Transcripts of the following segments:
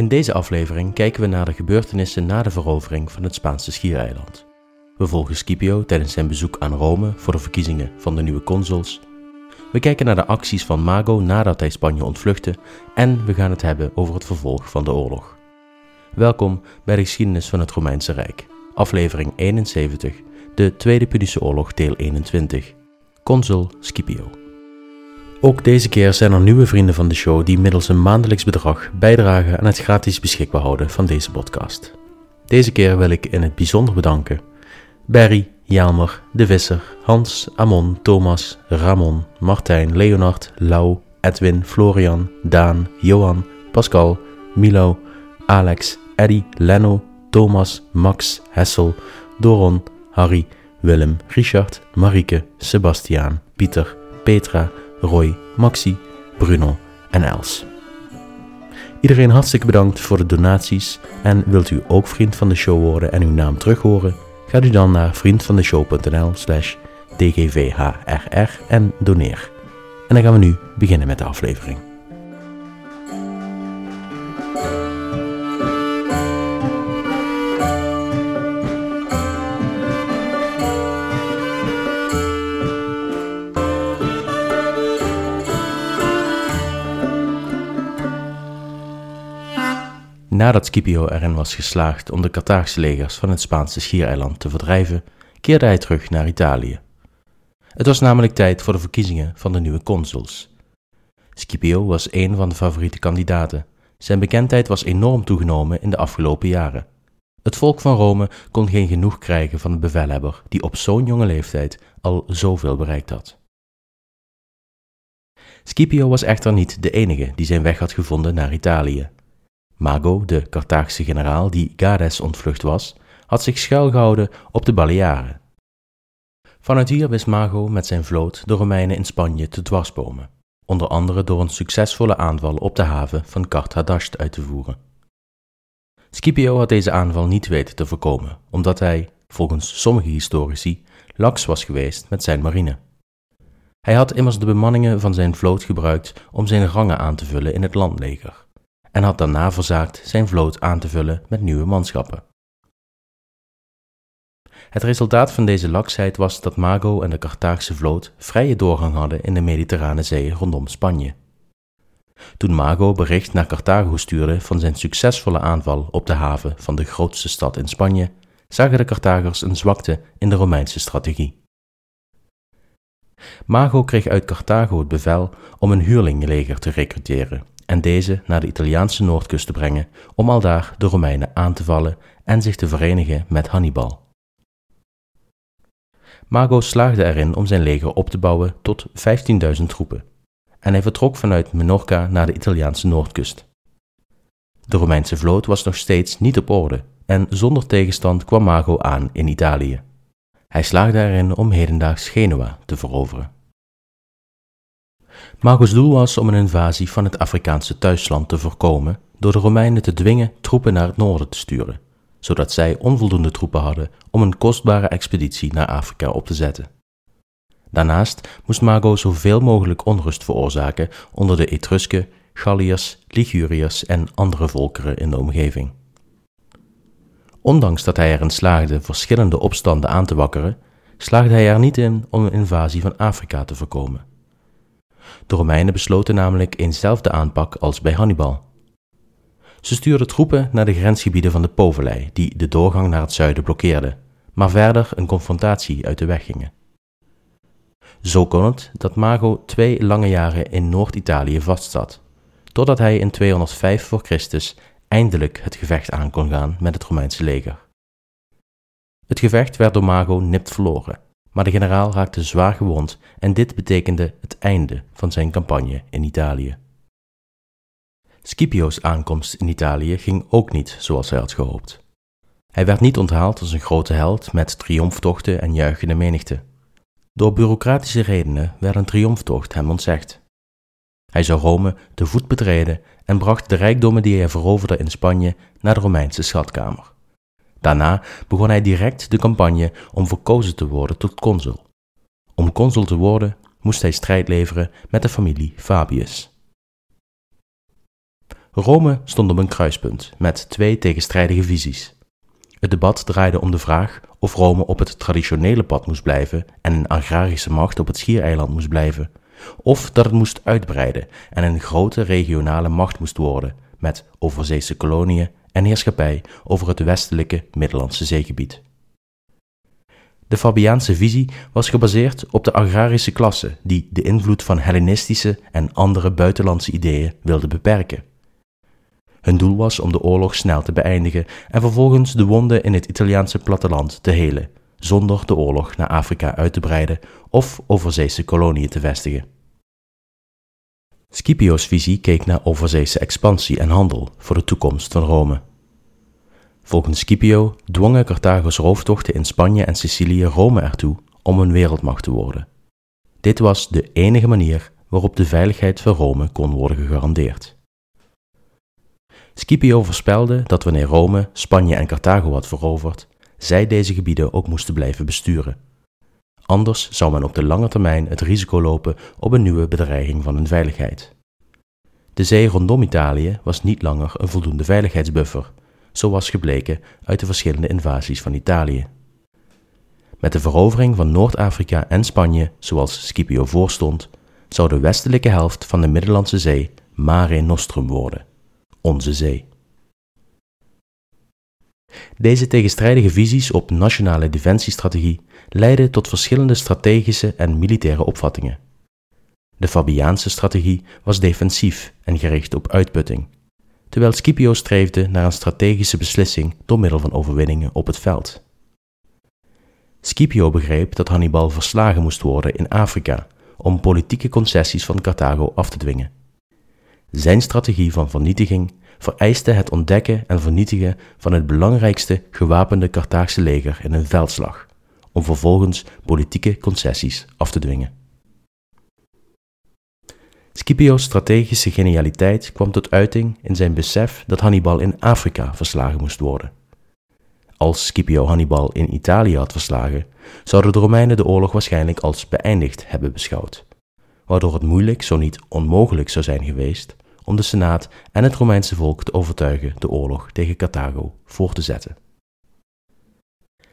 In deze aflevering kijken we naar de gebeurtenissen na de verovering van het Spaanse schiereiland. We volgen Scipio tijdens zijn bezoek aan Rome voor de verkiezingen van de nieuwe consuls. We kijken naar de acties van Mago nadat hij Spanje ontvluchtte en we gaan het hebben over het vervolg van de oorlog. Welkom bij de geschiedenis van het Romeinse Rijk, aflevering 71, de Tweede Punische Oorlog, deel 21. Consul Scipio. Ook deze keer zijn er nieuwe vrienden van de show die middels een maandelijks bedrag bijdragen aan het gratis beschikbaar houden van deze podcast. Deze keer wil ik in het bijzonder bedanken Barry, Jelmer, De Visser, Hans, Amon, Thomas, Ramon, Martijn, Leonard, Lau, Edwin, Florian, Daan, Johan, Pascal, Milo, Alex, Eddy, Leno, Thomas, Max, Hessel, Doron, Harry, Willem, Richard, Marieke, Sebastiaan, Pieter, Petra, Roy, Maxi, Bruno en Els. Iedereen hartstikke bedankt voor de donaties en wilt u ook vriend van de show worden en uw naam terug horen? Gaat u dan naar vriendvandeshow.nl slash dgvhrr en doneer. En dan gaan we nu beginnen met de aflevering. Nadat Scipio erin was geslaagd om de Carthaagse legers van het Spaanse schiereiland te verdrijven, keerde hij terug naar Italië. Het was namelijk tijd voor de verkiezingen van de nieuwe consuls. Scipio was een van de favoriete kandidaten. Zijn bekendheid was enorm toegenomen in de afgelopen jaren. Het volk van Rome kon geen genoeg krijgen van de bevelhebber die op zo'n jonge leeftijd al zoveel bereikt had. Scipio was echter niet de enige die zijn weg had gevonden naar Italië. Mago, de Carthaagse generaal die Gades ontvlucht was, had zich schuilgehouden op de Balearen. Vanuit hier wist Mago met zijn vloot de Romeinen in Spanje te dwarsbomen, onder andere door een succesvolle aanval op de haven van Karthadasht uit te voeren. Scipio had deze aanval niet weten te voorkomen, omdat hij, volgens sommige historici, laks was geweest met zijn marine. Hij had immers de bemanningen van zijn vloot gebruikt om zijn rangen aan te vullen in het landleger en had daarna verzaakt zijn vloot aan te vullen met nieuwe manschappen. Het resultaat van deze laksheid was dat Mago en de Carthaagse vloot vrije doorgang hadden in de Mediterrane Zee rondom Spanje. Toen Mago bericht naar Carthago stuurde van zijn succesvolle aanval op de haven van de grootste stad in Spanje, zagen de Carthagers een zwakte in de Romeinse strategie. Mago kreeg uit Carthago het bevel om een huurlingleger te recruteren en deze naar de Italiaanse noordkust te brengen om aldaar de Romeinen aan te vallen en zich te verenigen met Hannibal. Mago slaagde erin om zijn leger op te bouwen tot 15.000 troepen en hij vertrok vanuit Menorca naar de Italiaanse noordkust. De Romeinse vloot was nog steeds niet op orde en zonder tegenstand kwam Mago aan in Italië. Hij slaagde erin om hedendaags Genua te veroveren. Mago's doel was om een invasie van het Afrikaanse thuisland te voorkomen door de Romeinen te dwingen troepen naar het noorden te sturen, zodat zij onvoldoende troepen hadden om een kostbare expeditie naar Afrika op te zetten. Daarnaast moest Mago zoveel mogelijk onrust veroorzaken onder de Etrusken, Galliërs, Liguriërs en andere volkeren in de omgeving. Ondanks dat hij erin slaagde verschillende opstanden aan te wakkeren, slaagde hij er niet in om een invasie van Afrika te voorkomen. De Romeinen besloten namelijk eenzelfde aanpak als bij Hannibal. Ze stuurden troepen naar de grensgebieden van de Povelij, die de doorgang naar het zuiden blokkeerden, maar verder een confrontatie uit de weg gingen. Zo kon het dat Mago twee lange jaren in Noord-Italië vastzat, totdat hij in 205 voor Christus eindelijk het gevecht aan kon gaan met het Romeinse leger. Het gevecht werd door Mago nipt verloren maar de generaal raakte zwaar gewond en dit betekende het einde van zijn campagne in Italië. Scipio's aankomst in Italië ging ook niet zoals hij had gehoopt. Hij werd niet onthaald als een grote held met triomftochten en juichende menigte. Door bureaucratische redenen werd een triomftocht hem ontzegd. Hij zou Rome te voet betreden en bracht de rijkdommen die hij veroverde in Spanje naar de Romeinse schatkamer. Daarna begon hij direct de campagne om verkozen te worden tot consul. Om consul te worden moest hij strijd leveren met de familie Fabius. Rome stond op een kruispunt met twee tegenstrijdige visies. Het debat draaide om de vraag of Rome op het traditionele pad moest blijven en een agrarische macht op het schiereiland moest blijven, of dat het moest uitbreiden en een grote regionale macht moest worden met overzeese koloniën en heerschappij over het westelijke Middellandse zeegebied. De Fabiaanse visie was gebaseerd op de agrarische klasse die de invloed van Hellenistische en andere buitenlandse ideeën wilde beperken. Hun doel was om de oorlog snel te beëindigen en vervolgens de wonden in het Italiaanse platteland te helen, zonder de oorlog naar Afrika uit te breiden of overzeese koloniën te vestigen. Scipio's visie keek naar overzeese expansie en handel voor de toekomst van Rome. Volgens Scipio dwongen Carthago's rooftochten in Spanje en Sicilië Rome ertoe om een wereldmacht te worden. Dit was de enige manier waarop de veiligheid van Rome kon worden gegarandeerd. Scipio voorspelde dat wanneer Rome Spanje en Carthago had veroverd, zij deze gebieden ook moesten blijven besturen. Anders zou men op de lange termijn het risico lopen op een nieuwe bedreiging van hun veiligheid. De zee rondom Italië was niet langer een voldoende veiligheidsbuffer, zoals gebleken uit de verschillende invasies van Italië. Met de verovering van Noord-Afrika en Spanje, zoals Scipio voorstond, zou de westelijke helft van de Middellandse Zee Mare Nostrum worden onze zee. Deze tegenstrijdige visies op nationale defensiestrategie leidden tot verschillende strategische en militaire opvattingen. De Fabiaanse strategie was defensief en gericht op uitputting, terwijl Scipio streefde naar een strategische beslissing door middel van overwinningen op het veld. Scipio begreep dat Hannibal verslagen moest worden in Afrika om politieke concessies van Carthago af te dwingen. Zijn strategie van vernietiging vereiste het ontdekken en vernietigen van het belangrijkste gewapende Carthaagse leger in een veldslag, om vervolgens politieke concessies af te dwingen. Scipio's strategische genialiteit kwam tot uiting in zijn besef dat Hannibal in Afrika verslagen moest worden. Als Scipio Hannibal in Italië had verslagen, zouden de Romeinen de oorlog waarschijnlijk als beëindigd hebben beschouwd, waardoor het moeilijk, zo niet onmogelijk zou zijn geweest om de Senaat en het Romeinse volk te overtuigen de oorlog tegen Carthago voor te zetten.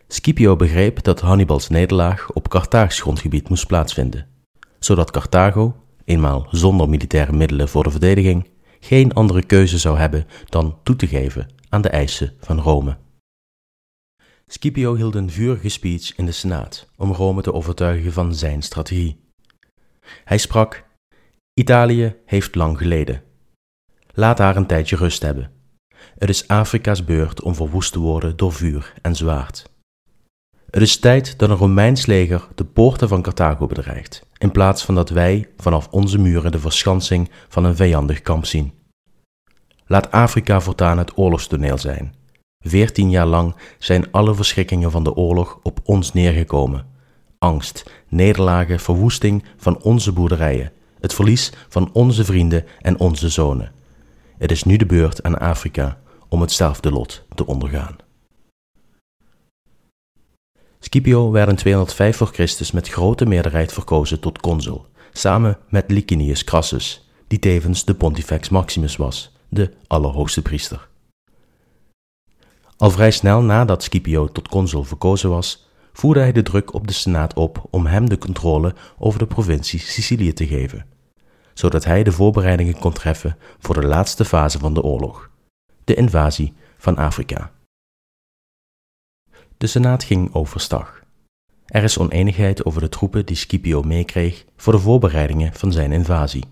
Scipio begreep dat Hannibals nederlaag op Carthaags grondgebied moest plaatsvinden, zodat Carthago, eenmaal zonder militaire middelen voor de verdediging, geen andere keuze zou hebben dan toe te geven aan de eisen van Rome. Scipio hield een vurige speech in de Senaat om Rome te overtuigen van zijn strategie. Hij sprak: Italië heeft lang geleden, Laat haar een tijdje rust hebben. Het is Afrika's beurt om verwoest te worden door vuur en zwaard. Het is tijd dat een Romeins leger de poorten van Carthago bedreigt, in plaats van dat wij vanaf onze muren de verschansing van een vijandig kamp zien. Laat Afrika voortaan het oorlogstoneel zijn. Veertien jaar lang zijn alle verschrikkingen van de oorlog op ons neergekomen. Angst, nederlagen, verwoesting van onze boerderijen, het verlies van onze vrienden en onze zonen. Het is nu de beurt aan Afrika om hetzelfde lot te ondergaan. Scipio werd in 205 voor Christus met grote meerderheid verkozen tot consul, samen met Licinius Crassus, die tevens de Pontifex Maximus was, de allerhoogste priester. Al vrij snel nadat Scipio tot consul verkozen was, voerde hij de druk op de Senaat op om hem de controle over de provincie Sicilië te geven zodat hij de voorbereidingen kon treffen voor de laatste fase van de oorlog, de invasie van Afrika. De Senaat ging overstag. Er is oneenigheid over de troepen die Scipio meekreeg voor de voorbereidingen van zijn invasie,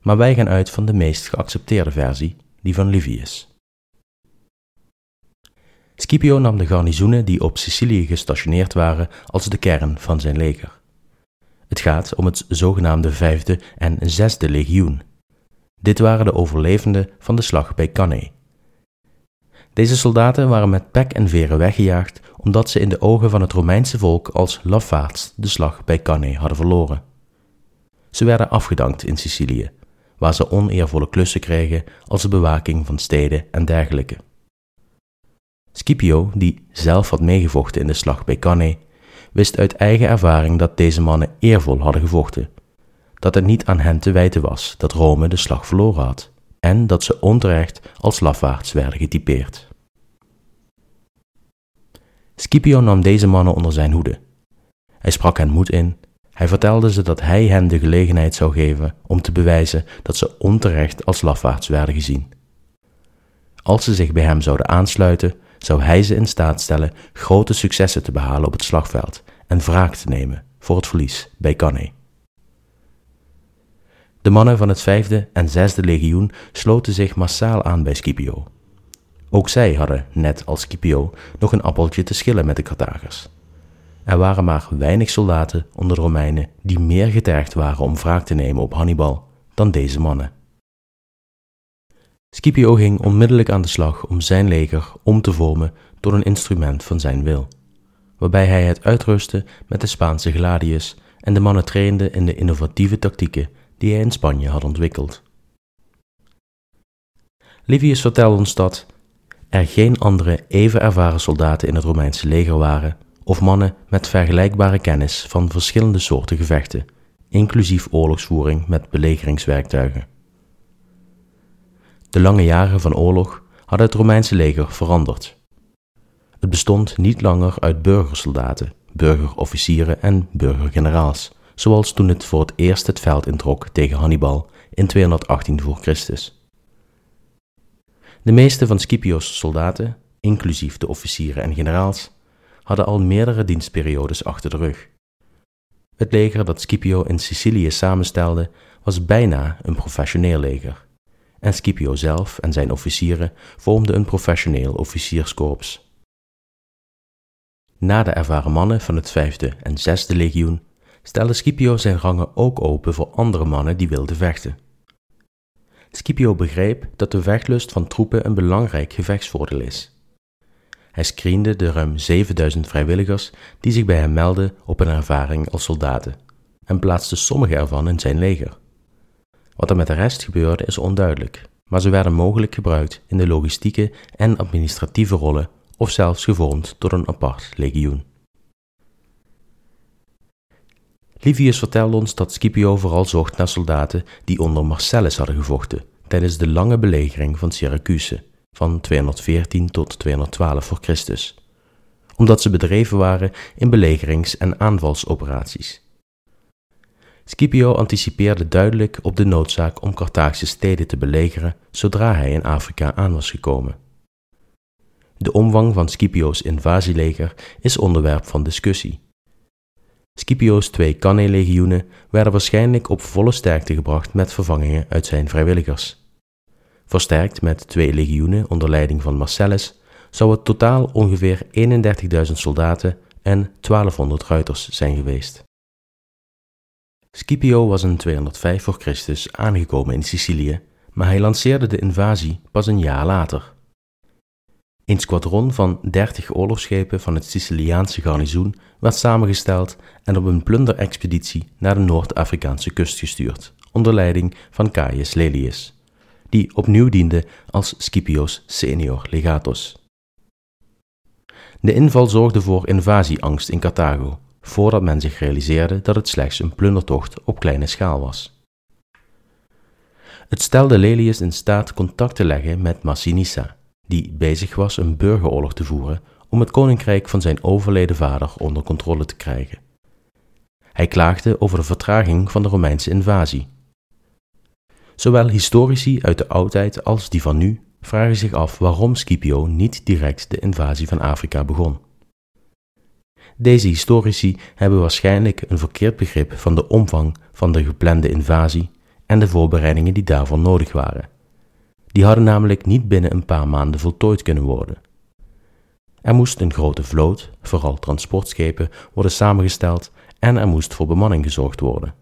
maar wij gaan uit van de meest geaccepteerde versie, die van Livius. Scipio nam de garnizoenen die op Sicilië gestationeerd waren als de kern van zijn leger. Het gaat om het zogenaamde vijfde en zesde legioen. Dit waren de overlevenden van de slag bij Cannae. Deze soldaten waren met pek en veren weggejaagd omdat ze in de ogen van het Romeinse volk als lafaards de slag bij Cannae hadden verloren. Ze werden afgedankt in Sicilië, waar ze oneervolle klussen kregen als de bewaking van steden en dergelijke. Scipio, die zelf had meegevochten in de slag bij Cannae, wist uit eigen ervaring dat deze mannen eervol hadden gevochten, dat het niet aan hen te wijten was dat Rome de slag verloren had, en dat ze onterecht als lafaards werden getypeerd. Scipio nam deze mannen onder zijn hoede. Hij sprak hen moed in, hij vertelde ze dat hij hen de gelegenheid zou geven om te bewijzen dat ze onterecht als lafaards werden gezien. Als ze zich bij hem zouden aansluiten, zou hij ze in staat stellen grote successen te behalen op het slagveld en wraak te nemen voor het verlies bij Cannae. De mannen van het vijfde en zesde legioen sloten zich massaal aan bij Scipio. Ook zij hadden, net als Scipio, nog een appeltje te schillen met de Carthagers. Er waren maar weinig soldaten onder de Romeinen die meer getergd waren om wraak te nemen op Hannibal dan deze mannen. Scipio ging onmiddellijk aan de slag om zijn leger om te vormen tot een instrument van zijn wil, waarbij hij het uitrustte met de Spaanse gladius en de mannen trainde in de innovatieve tactieken die hij in Spanje had ontwikkeld. Livius vertelt ons dat er geen andere even ervaren soldaten in het Romeinse leger waren of mannen met vergelijkbare kennis van verschillende soorten gevechten, inclusief oorlogsvoering met belegeringswerktuigen. De lange jaren van oorlog hadden het Romeinse leger veranderd. Het bestond niet langer uit burgersoldaten, burgerofficieren en burgergeneraals, zoals toen het voor het eerst het veld introk tegen Hannibal in 218 voor Christus. De meeste van Scipio's soldaten, inclusief de officieren en generaals, hadden al meerdere dienstperiodes achter de rug. Het leger dat Scipio in Sicilië samenstelde was bijna een professioneel leger en Scipio zelf en zijn officieren vormden een professioneel officierskorps. Na de ervaren mannen van het vijfde en zesde legioen stelde Scipio zijn rangen ook open voor andere mannen die wilden vechten. Scipio begreep dat de vechtlust van troepen een belangrijk gevechtsvoordeel is. Hij screende de ruim 7000 vrijwilligers die zich bij hem meldden op een ervaring als soldaten en plaatste sommige ervan in zijn leger. Wat er met de rest gebeurde is onduidelijk, maar ze werden mogelijk gebruikt in de logistieke en administratieve rollen of zelfs gevormd tot een apart legioen. Livius vertelde ons dat Scipio vooral zocht naar soldaten die onder Marcellus hadden gevochten tijdens de lange belegering van Syracuse van 214 tot 212 voor Christus, omdat ze bedreven waren in belegerings- en aanvalsoperaties. Scipio anticipeerde duidelijk op de noodzaak om Carthaagse steden te belegeren zodra hij in Afrika aan was gekomen. De omvang van Scipio's invasieleger is onderwerp van discussie. Scipio's twee Cannae-legioenen werden waarschijnlijk op volle sterkte gebracht met vervangingen uit zijn vrijwilligers. Versterkt met twee legioenen onder leiding van Marcellus zou het totaal ongeveer 31.000 soldaten en 1200 ruiters zijn geweest. Scipio was in 205 voor Christus aangekomen in Sicilië, maar hij lanceerde de invasie pas een jaar later. Een squadron van 30 oorlogsschepen van het Siciliaanse garnizoen werd samengesteld en op een plunderexpeditie naar de Noord-Afrikaanse kust gestuurd, onder leiding van Caius Lelius, die opnieuw diende als Scipio's senior legatus. De inval zorgde voor invasieangst in Carthago voordat men zich realiseerde dat het slechts een plundertocht op kleine schaal was. Het stelde Lelius in staat contact te leggen met Massinissa, die bezig was een burgeroorlog te voeren om het koninkrijk van zijn overleden vader onder controle te krijgen. Hij klaagde over de vertraging van de Romeinse invasie. Zowel historici uit de oudheid als die van nu vragen zich af waarom Scipio niet direct de invasie van Afrika begon. Deze historici hebben waarschijnlijk een verkeerd begrip van de omvang van de geplande invasie en de voorbereidingen die daarvoor nodig waren. Die hadden namelijk niet binnen een paar maanden voltooid kunnen worden. Er moest een grote vloot, vooral transportschepen, worden samengesteld en er moest voor bemanning gezorgd worden.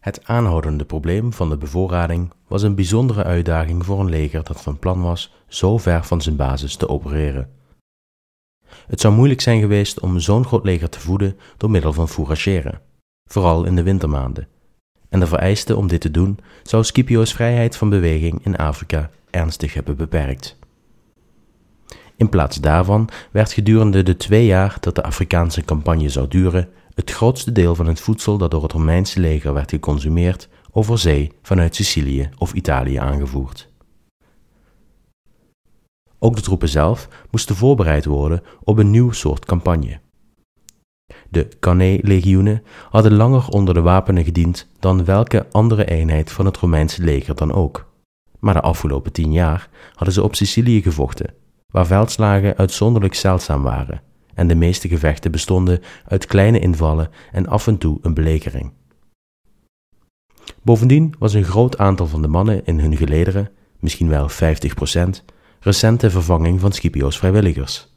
Het aanhoudende probleem van de bevoorrading was een bijzondere uitdaging voor een leger dat van plan was zo ver van zijn basis te opereren. Het zou moeilijk zijn geweest om zo'n groot leger te voeden door middel van fourageren, vooral in de wintermaanden. En de vereiste om dit te doen zou Scipio's vrijheid van beweging in Afrika ernstig hebben beperkt. In plaats daarvan werd gedurende de twee jaar dat de Afrikaanse campagne zou duren, het grootste deel van het voedsel dat door het Romeinse leger werd geconsumeerd over zee vanuit Sicilië of Italië aangevoerd. Ook de troepen zelf moesten voorbereid worden op een nieuw soort campagne. De Cannae-legioenen hadden langer onder de wapenen gediend dan welke andere eenheid van het Romeinse leger dan ook. Maar de afgelopen tien jaar hadden ze op Sicilië gevochten, waar veldslagen uitzonderlijk zeldzaam waren en de meeste gevechten bestonden uit kleine invallen en af en toe een belegering. Bovendien was een groot aantal van de mannen in hun gelederen, misschien wel 50%, recente vervanging van Scipio's vrijwilligers.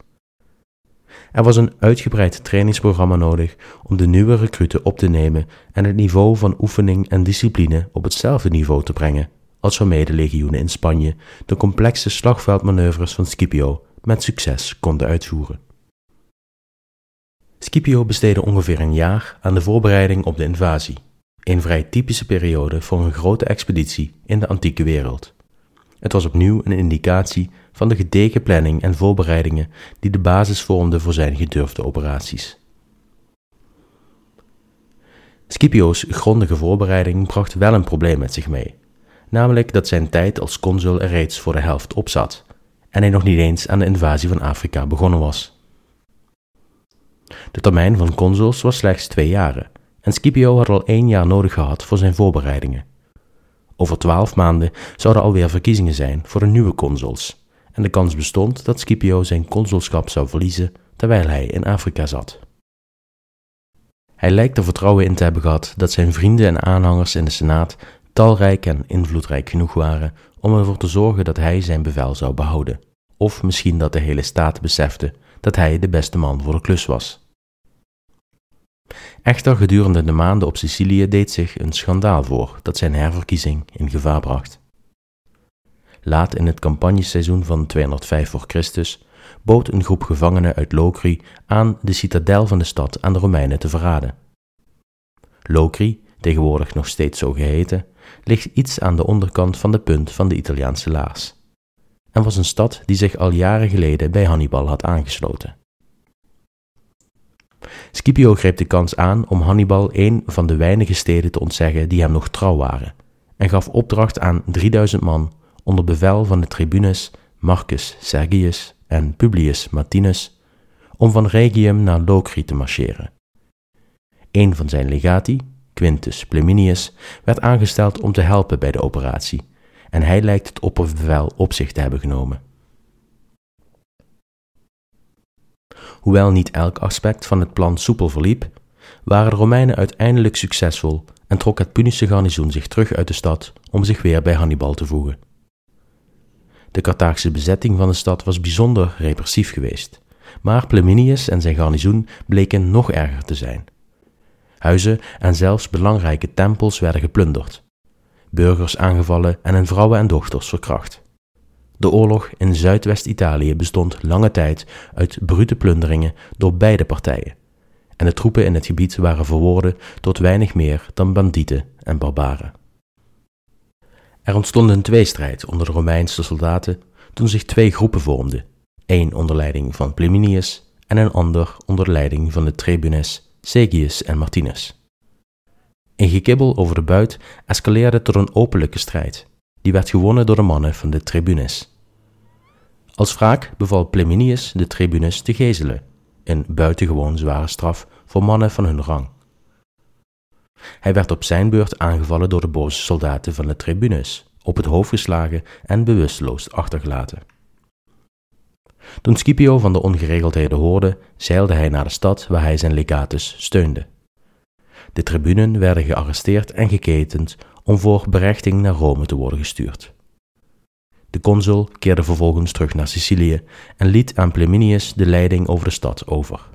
Er was een uitgebreid trainingsprogramma nodig om de nieuwe recruten op te nemen en het niveau van oefening en discipline op hetzelfde niveau te brengen als waarmee de legioenen in Spanje de complexe slagveldmanoeuvres van Scipio met succes konden uitvoeren. Scipio besteedde ongeveer een jaar aan de voorbereiding op de invasie, een vrij typische periode voor een grote expeditie in de antieke wereld. Het was opnieuw een indicatie van de gedegen planning en voorbereidingen die de basis vormden voor zijn gedurfde operaties. Scipio's grondige voorbereiding bracht wel een probleem met zich mee, namelijk dat zijn tijd als consul er reeds voor de helft op zat en hij nog niet eens aan de invasie van Afrika begonnen was. De termijn van consuls was slechts twee jaren en Scipio had al één jaar nodig gehad voor zijn voorbereidingen. Over twaalf maanden zouden alweer verkiezingen zijn voor de nieuwe consuls en de kans bestond dat Scipio zijn consulschap zou verliezen terwijl hij in Afrika zat. Hij lijkt er vertrouwen in te hebben gehad dat zijn vrienden en aanhangers in de Senaat talrijk en invloedrijk genoeg waren om ervoor te zorgen dat hij zijn bevel zou behouden, of misschien dat de hele staat besefte dat hij de beste man voor de klus was. Echter, gedurende de maanden op Sicilië deed zich een schandaal voor dat zijn herverkiezing in gevaar bracht. Laat in het campagneseizoen van 205 voor Christus bood een groep gevangenen uit Locri aan de citadel van de stad aan de Romeinen te verraden. Locri, tegenwoordig nog steeds zo geheten, ligt iets aan de onderkant van de punt van de Italiaanse laars en was een stad die zich al jaren geleden bij Hannibal had aangesloten. Scipio greep de kans aan om Hannibal een van de weinige steden te ontzeggen die hem nog trouw waren, en gaf opdracht aan 3000 man onder bevel van de tribunes Marcus Sergius en Publius Martinus om van Regium naar Locri te marcheren. Een van zijn legati, Quintus Pleminius, werd aangesteld om te helpen bij de operatie, en hij lijkt het opperbevel op zich te hebben genomen. Hoewel niet elk aspect van het plan soepel verliep, waren de Romeinen uiteindelijk succesvol en trok het Punische garnizoen zich terug uit de stad om zich weer bij Hannibal te voegen. De Carthaagse bezetting van de stad was bijzonder repressief geweest, maar Pleminius en zijn garnizoen bleken nog erger te zijn. Huizen en zelfs belangrijke tempels werden geplunderd, burgers aangevallen en hun vrouwen en dochters verkracht. De oorlog in Zuidwest-Italië bestond lange tijd uit brute plunderingen door beide partijen, en de troepen in het gebied waren verworden tot weinig meer dan bandieten en barbaren. Er ontstond een tweestrijd onder de Romeinse soldaten toen zich twee groepen vormden, één onder leiding van Pleminius en een ander onder leiding van de tribunes Segius en Martinus. Een gekibbel over de buit escaleerde tot een openlijke strijd, die werd gewonnen door de mannen van de tribunes. Als wraak beval Pleminius de tribunes te gezelen, een buitengewoon zware straf voor mannen van hun rang. Hij werd op zijn beurt aangevallen door de boze soldaten van de tribunes, op het hoofd geslagen en bewusteloos achtergelaten. Toen Scipio van de ongeregeldheden hoorde, zeilde hij naar de stad waar hij zijn legatus steunde. De tribunen werden gearresteerd en geketend om voor berechting naar Rome te worden gestuurd. De consul keerde vervolgens terug naar Sicilië en liet aan Pleminius de leiding over de stad over.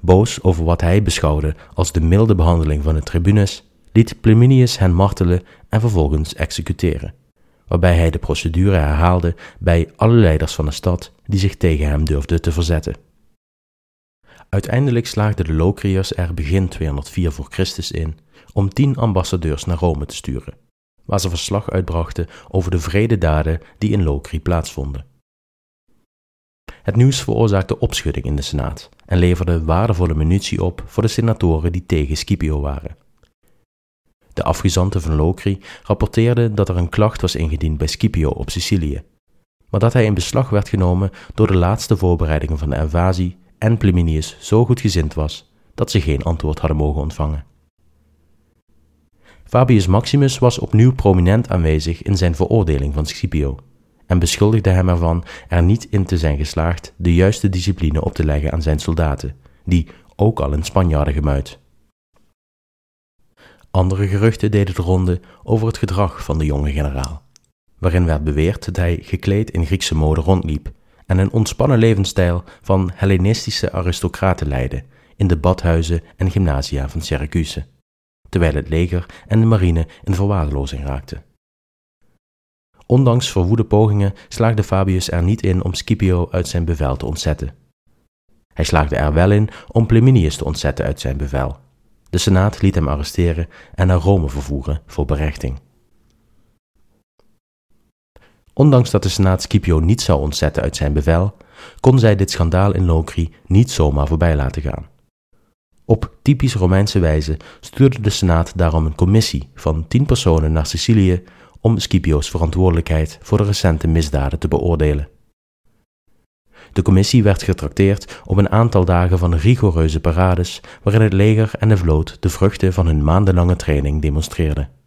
Boos over wat hij beschouwde als de milde behandeling van de tribunes, liet Pleminius hen martelen en vervolgens executeren, waarbij hij de procedure herhaalde bij alle leiders van de stad die zich tegen hem durfden te verzetten. Uiteindelijk slaagden de Locriërs er begin 204 voor Christus in om tien ambassadeurs naar Rome te sturen, waar ze verslag uitbrachten over de vrededaden die in Locri plaatsvonden. Het nieuws veroorzaakte opschudding in de Senaat en leverde waardevolle munitie op voor de senatoren die tegen Scipio waren. De afgezanten van Locri rapporteerden dat er een klacht was ingediend bij Scipio op Sicilië, maar dat hij in beslag werd genomen door de laatste voorbereidingen van de invasie en Pliminius zo goed gezind was dat ze geen antwoord hadden mogen ontvangen. Fabius Maximus was opnieuw prominent aanwezig in zijn veroordeling van Scipio en beschuldigde hem ervan er niet in te zijn geslaagd de juiste discipline op te leggen aan zijn soldaten, die ook al in Spanje hadden gemuid. Andere geruchten deden de ronde over het gedrag van de jonge generaal, waarin werd beweerd dat hij gekleed in Griekse mode rondliep en een ontspannen levensstijl van Hellenistische aristocraten leidde in de badhuizen en gymnasia van Syracuse, terwijl het leger en de marine in verwaarlozing raakten. Ondanks verwoede pogingen slaagde Fabius er niet in om Scipio uit zijn bevel te ontzetten. Hij slaagde er wel in om Pleminius te ontzetten uit zijn bevel. De Senaat liet hem arresteren en naar Rome vervoeren voor berechting. Ondanks dat de Senaat Scipio niet zou ontzetten uit zijn bevel, kon zij dit schandaal in Locri niet zomaar voorbij laten gaan. Op typisch Romeinse wijze stuurde de Senaat daarom een commissie van tien personen naar Sicilië om Scipio's verantwoordelijkheid voor de recente misdaden te beoordelen. De commissie werd getrakteerd op een aantal dagen van rigoureuze parades waarin het leger en de vloot de vruchten van hun maandenlange training demonstreerden.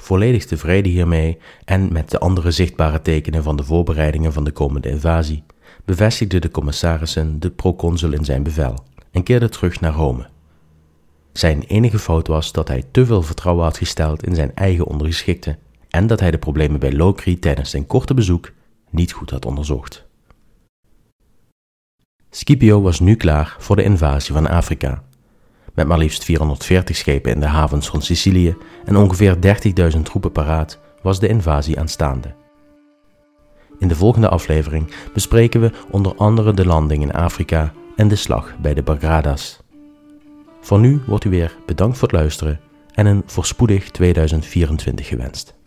Volledig tevreden hiermee en met de andere zichtbare tekenen van de voorbereidingen van de komende invasie, bevestigde de commissarissen de proconsul in zijn bevel en keerde terug naar Rome. Zijn enige fout was dat hij te veel vertrouwen had gesteld in zijn eigen ondergeschikte en dat hij de problemen bij Locri tijdens zijn korte bezoek niet goed had onderzocht. Scipio was nu klaar voor de invasie van Afrika. Met maar liefst 440 schepen in de havens van Sicilië en ongeveer 30.000 troepen paraat was de invasie aanstaande. In de volgende aflevering bespreken we onder andere de landing in Afrika en de slag bij de Bagradas. Voor nu wordt u weer bedankt voor het luisteren en een voorspoedig 2024 gewenst.